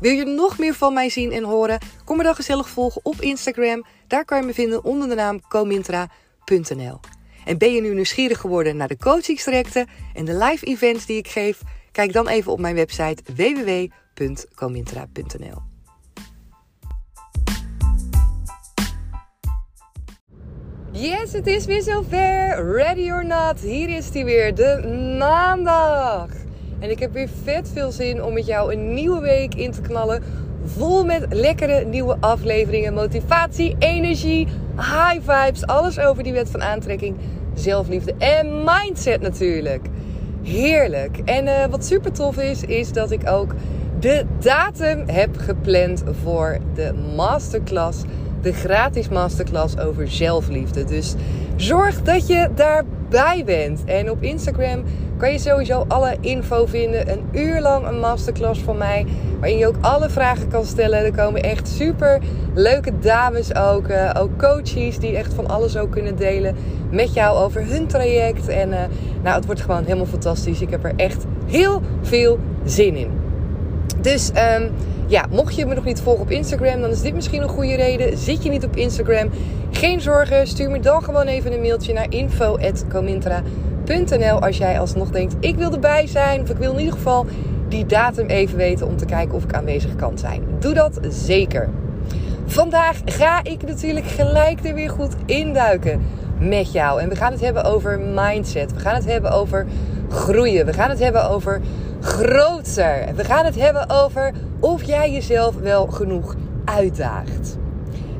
Wil je nog meer van mij zien en horen? Kom me dan gezellig volgen op Instagram. Daar kan je me vinden onder de naam comintra.nl. En ben je nu nieuwsgierig geworden naar de coachingstrajecten en de live events die ik geef? Kijk dan even op mijn website www.comintra.nl. Yes, het is weer zover. Ready or not. Hier is die weer, de maandag. En ik heb weer vet veel zin om met jou een nieuwe week in te knallen. Vol met lekkere nieuwe afleveringen, motivatie, energie, high vibes. Alles over die wet van aantrekking, zelfliefde en mindset natuurlijk. Heerlijk. En uh, wat super tof is, is dat ik ook de datum heb gepland voor de masterclass. De gratis masterclass over zelfliefde. Dus zorg dat je daarbij bent. En op Instagram kan je sowieso alle info vinden. Een uur lang een masterclass van mij. Waarin je ook alle vragen kan stellen. Er komen echt super leuke dames ook. Uh, ook coaches die echt van alles ook kunnen delen met jou over hun traject. En uh, nou, het wordt gewoon helemaal fantastisch. Ik heb er echt heel veel zin in. Dus um, ja, mocht je me nog niet volgen op Instagram, dan is dit misschien een goede reden. Zit je niet op Instagram? Geen zorgen, stuur me dan gewoon even een mailtje naar als jij alsnog denkt, ik wil erbij zijn. Of ik wil in ieder geval die datum even weten om te kijken of ik aanwezig kan zijn. Doe dat zeker. Vandaag ga ik natuurlijk gelijk er weer goed induiken met jou. En we gaan het hebben over mindset. We gaan het hebben over groeien. We gaan het hebben over groter. We gaan het hebben over of jij jezelf wel genoeg uitdaagt.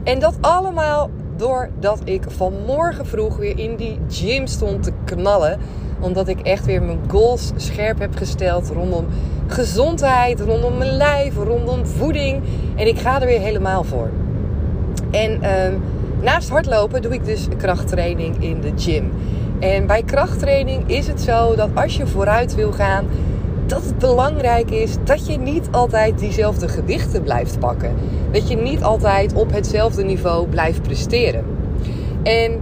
En dat allemaal doordat ik vanmorgen vroeg weer in die gym stond te knallen. Omdat ik echt weer mijn goals scherp heb gesteld rondom gezondheid, rondom mijn lijf, rondom voeding. En ik ga er weer helemaal voor. En uh, naast hardlopen doe ik dus krachttraining in de gym. En bij krachttraining is het zo dat als je vooruit wil gaan, dat het belangrijk is dat je niet altijd diezelfde gewichten blijft pakken. Dat je niet altijd op hetzelfde niveau blijft presteren. En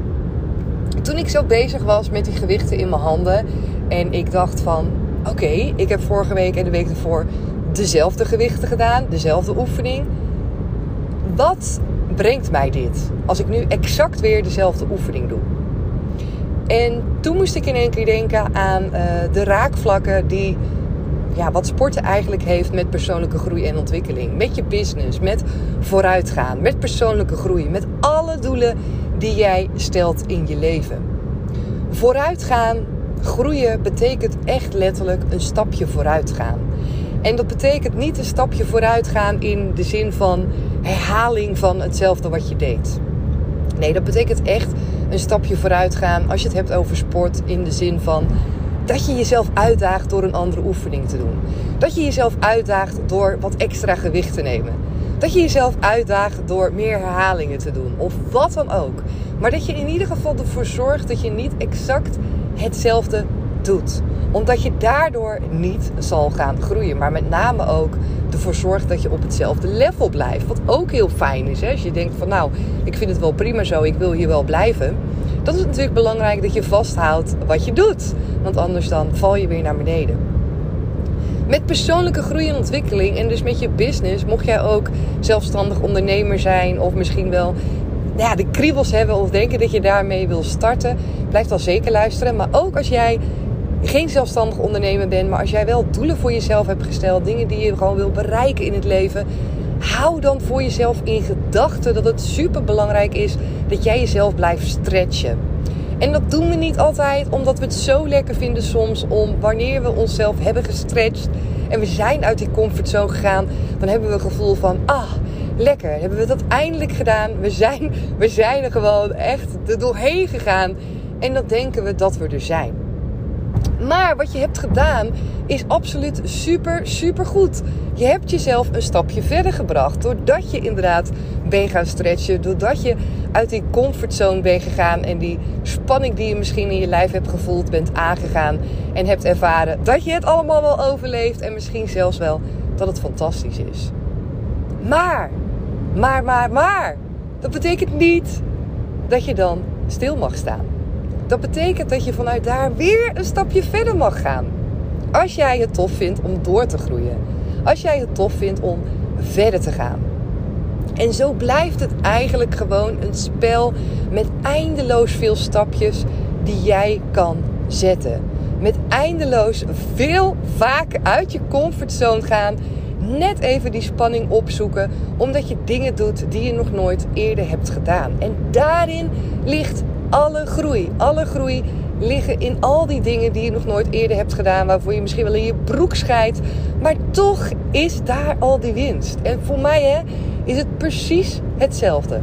toen ik zo bezig was met die gewichten in mijn handen en ik dacht van oké, ik heb vorige week en de week ervoor dezelfde gewichten gedaan, dezelfde oefening. Wat brengt mij dit als ik nu exact weer dezelfde oefening doe? En toen moest ik in één keer denken aan uh, de raakvlakken die ja, wat sporten eigenlijk heeft met persoonlijke groei en ontwikkeling. Met je business, met vooruitgaan, met persoonlijke groei, met alle doelen die jij stelt in je leven. Vooruitgaan, groeien betekent echt letterlijk een stapje vooruit gaan. En dat betekent niet een stapje vooruit gaan in de zin van herhaling van hetzelfde wat je deed. Nee, dat betekent echt een stapje vooruit gaan als je het hebt over sport in de zin van dat je jezelf uitdaagt door een andere oefening te doen. Dat je jezelf uitdaagt door wat extra gewicht te nemen. Dat je jezelf uitdaagt door meer herhalingen te doen. Of wat dan ook. Maar dat je in ieder geval ervoor zorgt dat je niet exact hetzelfde doet. Omdat je daardoor niet zal gaan groeien. Maar met name ook ervoor zorgt dat je op hetzelfde level blijft. Wat ook heel fijn is. Hè? Als je denkt van nou, ik vind het wel prima zo. Ik wil hier wel blijven dat is natuurlijk belangrijk dat je vasthoudt wat je doet. Want anders dan val je weer naar beneden. Met persoonlijke groei en ontwikkeling en dus met je business, mocht jij ook zelfstandig ondernemer zijn of misschien wel ja, de kriebels hebben of denken dat je daarmee wil starten, blijf dan zeker luisteren. Maar ook als jij geen zelfstandig ondernemer bent, maar als jij wel doelen voor jezelf hebt gesteld, dingen die je gewoon wil bereiken in het leven, hou dan voor jezelf in gedachten dat het super belangrijk is dat jij jezelf blijft stretchen. En dat doen we niet altijd omdat we het zo lekker vinden soms om wanneer we onszelf hebben gestretched en we zijn uit die comfortzone gegaan, dan hebben we een gevoel van ah, lekker, hebben we dat eindelijk gedaan. We zijn, we zijn er gewoon echt er doorheen gegaan en dan denken we dat we er zijn. Maar wat je hebt gedaan is absoluut super, super goed. Je hebt jezelf een stapje verder gebracht. Doordat je inderdaad bent gaan stretchen. Doordat je uit die comfortzone bent gegaan. En die spanning die je misschien in je lijf hebt gevoeld, bent aangegaan. En hebt ervaren dat je het allemaal wel overleeft. En misschien zelfs wel dat het fantastisch is. Maar, maar, maar, maar. Dat betekent niet dat je dan stil mag staan. Dat betekent dat je vanuit daar weer een stapje verder mag gaan. Als jij het tof vindt om door te groeien. Als jij het tof vindt om verder te gaan. En zo blijft het eigenlijk gewoon een spel met eindeloos veel stapjes die jij kan zetten. Met eindeloos veel vaker uit je comfortzone gaan. Net even die spanning opzoeken, omdat je dingen doet die je nog nooit eerder hebt gedaan. En daarin ligt alle groei. Alle groei liggen in al die dingen die je nog nooit eerder hebt gedaan. Waarvoor je misschien wel in je broek scheidt. Maar toch is daar al die winst. En voor mij hè, is het precies hetzelfde.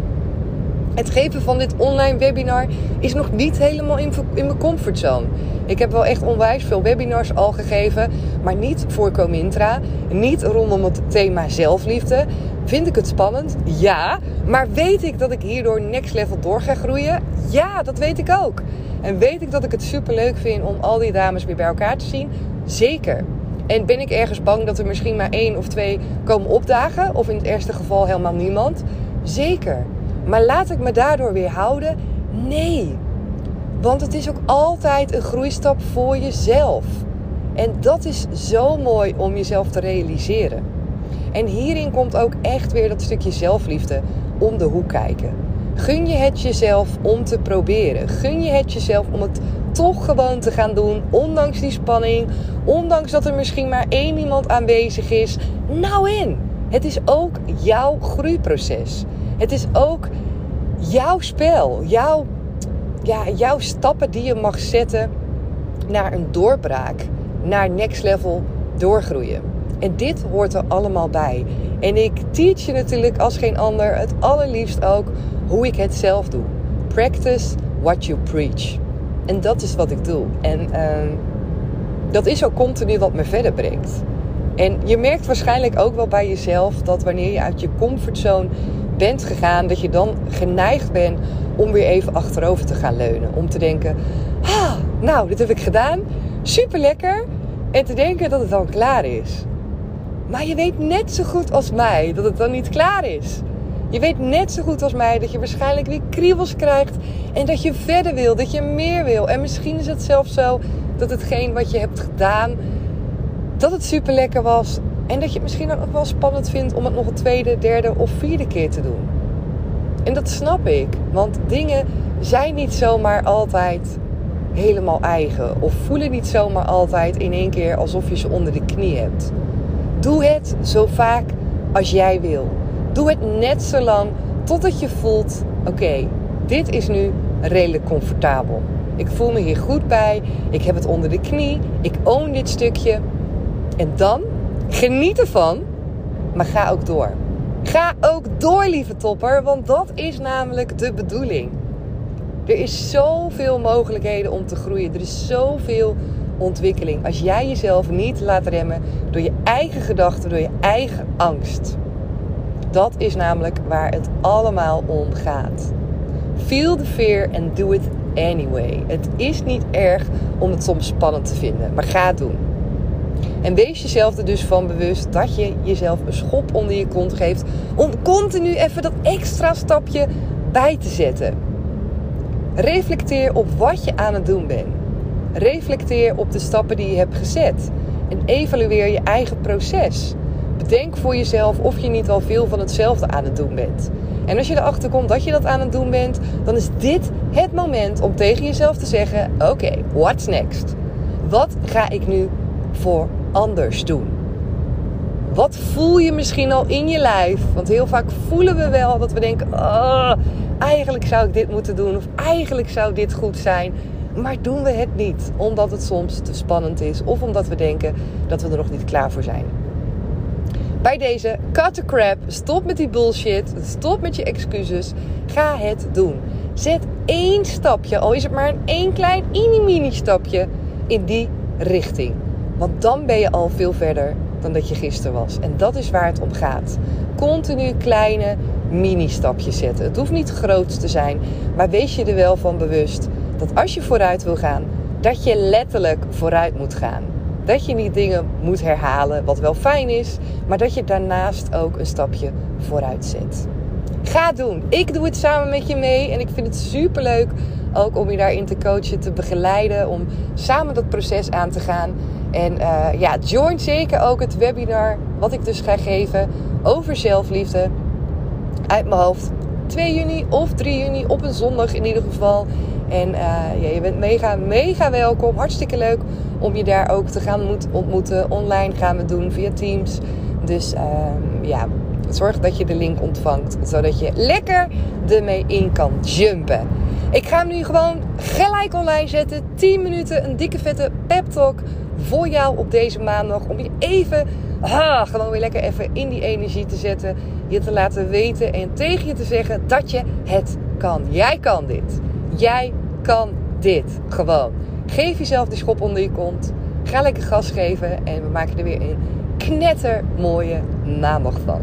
Het geven van dit online webinar is nog niet helemaal in, in mijn comfortzone. Ik heb wel echt onwijs veel webinars al gegeven, maar niet voor Comintra. Niet rondom het thema zelfliefde. Vind ik het spannend? Ja. Maar weet ik dat ik hierdoor next level door ga groeien? Ja, dat weet ik ook. En weet ik dat ik het super leuk vind om al die dames weer bij elkaar te zien? Zeker. En ben ik ergens bang dat er misschien maar één of twee komen opdagen? Of in het ergste geval helemaal niemand? Zeker. Maar laat ik me daardoor weer houden? Nee. Want het is ook altijd een groeistap voor jezelf. En dat is zo mooi om jezelf te realiseren. En hierin komt ook echt weer dat stukje zelfliefde om de hoek kijken. Gun je het jezelf om te proberen. Gun je het jezelf om het toch gewoon te gaan doen, ondanks die spanning, ondanks dat er misschien maar één iemand aanwezig is. Nou in. Het is ook jouw groeiproces. Het is ook jouw spel, jouw, ja, jouw stappen die je mag zetten naar een doorbraak, naar next level doorgroeien. En dit hoort er allemaal bij. En ik teach je natuurlijk als geen ander het allerliefst ook hoe ik het zelf doe. Practice what you preach. En dat is wat ik doe. En uh, dat is ook continu wat me verder brengt. En je merkt waarschijnlijk ook wel bij jezelf dat wanneer je uit je comfortzone bent gegaan, dat je dan geneigd bent om weer even achterover te gaan leunen. Om te denken: ah, nou, dit heb ik gedaan, super lekker. En te denken dat het dan klaar is. Maar je weet net zo goed als mij dat het dan niet klaar is. Je weet net zo goed als mij dat je waarschijnlijk weer kriebels krijgt en dat je verder wil, dat je meer wil. En misschien is het zelfs zo dat hetgeen wat je hebt gedaan, dat het super lekker was. En dat je het misschien ook wel spannend vindt om het nog een tweede, derde of vierde keer te doen. En dat snap ik, want dingen zijn niet zomaar altijd helemaal eigen. Of voelen niet zomaar altijd in één keer alsof je ze onder de knie hebt. Doe het zo vaak als jij wil. Doe het net zo lang totdat je voelt: oké, dit is nu redelijk comfortabel. Ik voel me hier goed bij. Ik heb het onder de knie. Ik own dit stukje. En dan geniet ervan, maar ga ook door. Ga ook door, lieve topper, want dat is namelijk de bedoeling. Er is zoveel mogelijkheden om te groeien. Er is zoveel ontwikkeling. Als jij jezelf niet laat remmen door je eigen gedachten, door je eigen angst. Dat is namelijk waar het allemaal om gaat. Feel the fear and do it anyway. Het is niet erg om het soms spannend te vinden, maar ga het doen. En wees jezelf er dus van bewust dat je jezelf een schop onder je kont geeft om continu even dat extra stapje bij te zetten. Reflecteer op wat je aan het doen bent. Reflecteer op de stappen die je hebt gezet. En evalueer je eigen proces. Bedenk voor jezelf of je niet al veel van hetzelfde aan het doen bent. En als je erachter komt dat je dat aan het doen bent, dan is dit het moment om tegen jezelf te zeggen: Oké, what's next? Wat ga ik nu voor anders doen? Wat voel je misschien al in je lijf? Want heel vaak voelen we wel dat we denken: oh, eigenlijk zou ik dit moeten doen. Of eigenlijk zou dit goed zijn. Maar doen we het niet, omdat het soms te spannend is. Of omdat we denken dat we er nog niet klaar voor zijn. Bij deze, cut the crap. Stop met die bullshit. Stop met je excuses. Ga het doen. Zet één stapje, al is het maar een één klein mini-mini stapje, in die richting. Want dan ben je al veel verder dan dat je gisteren was. En dat is waar het om gaat. Continu kleine mini-stapjes zetten. Het hoeft niet groot te zijn, maar wees je er wel van bewust dat als je vooruit wil gaan, dat je letterlijk vooruit moet gaan. Dat je niet dingen moet herhalen, wat wel fijn is, maar dat je daarnaast ook een stapje vooruit zet. Ga doen. Ik doe het samen met je mee en ik vind het super leuk ook om je daarin te coachen, te begeleiden, om samen dat proces aan te gaan. En uh, ja, join zeker ook het webinar wat ik dus ga geven over zelfliefde. Uit mijn hoofd 2 juni of 3 juni op een zondag in ieder geval. En uh, ja, je bent mega, mega welkom. Hartstikke leuk om je daar ook te gaan ontmoeten. Online gaan we doen via Teams. Dus uh, ja, zorg dat je de link ontvangt. Zodat je lekker ermee in kan jumpen. Ik ga hem nu gewoon gelijk online zetten. 10 minuten, een dikke vette pep talk voor jou op deze maandag. Om je even, ah, gewoon weer lekker even in die energie te zetten. Je te laten weten en tegen je te zeggen dat je het kan. Jij kan dit. Jij kan dit. Gewoon. Geef jezelf de schop onder je kont. Ga lekker gas geven. En we maken er weer een knettermooie maandag van.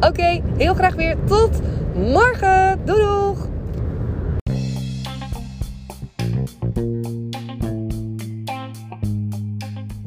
Oké, heel graag weer. Tot morgen. Doei doeg!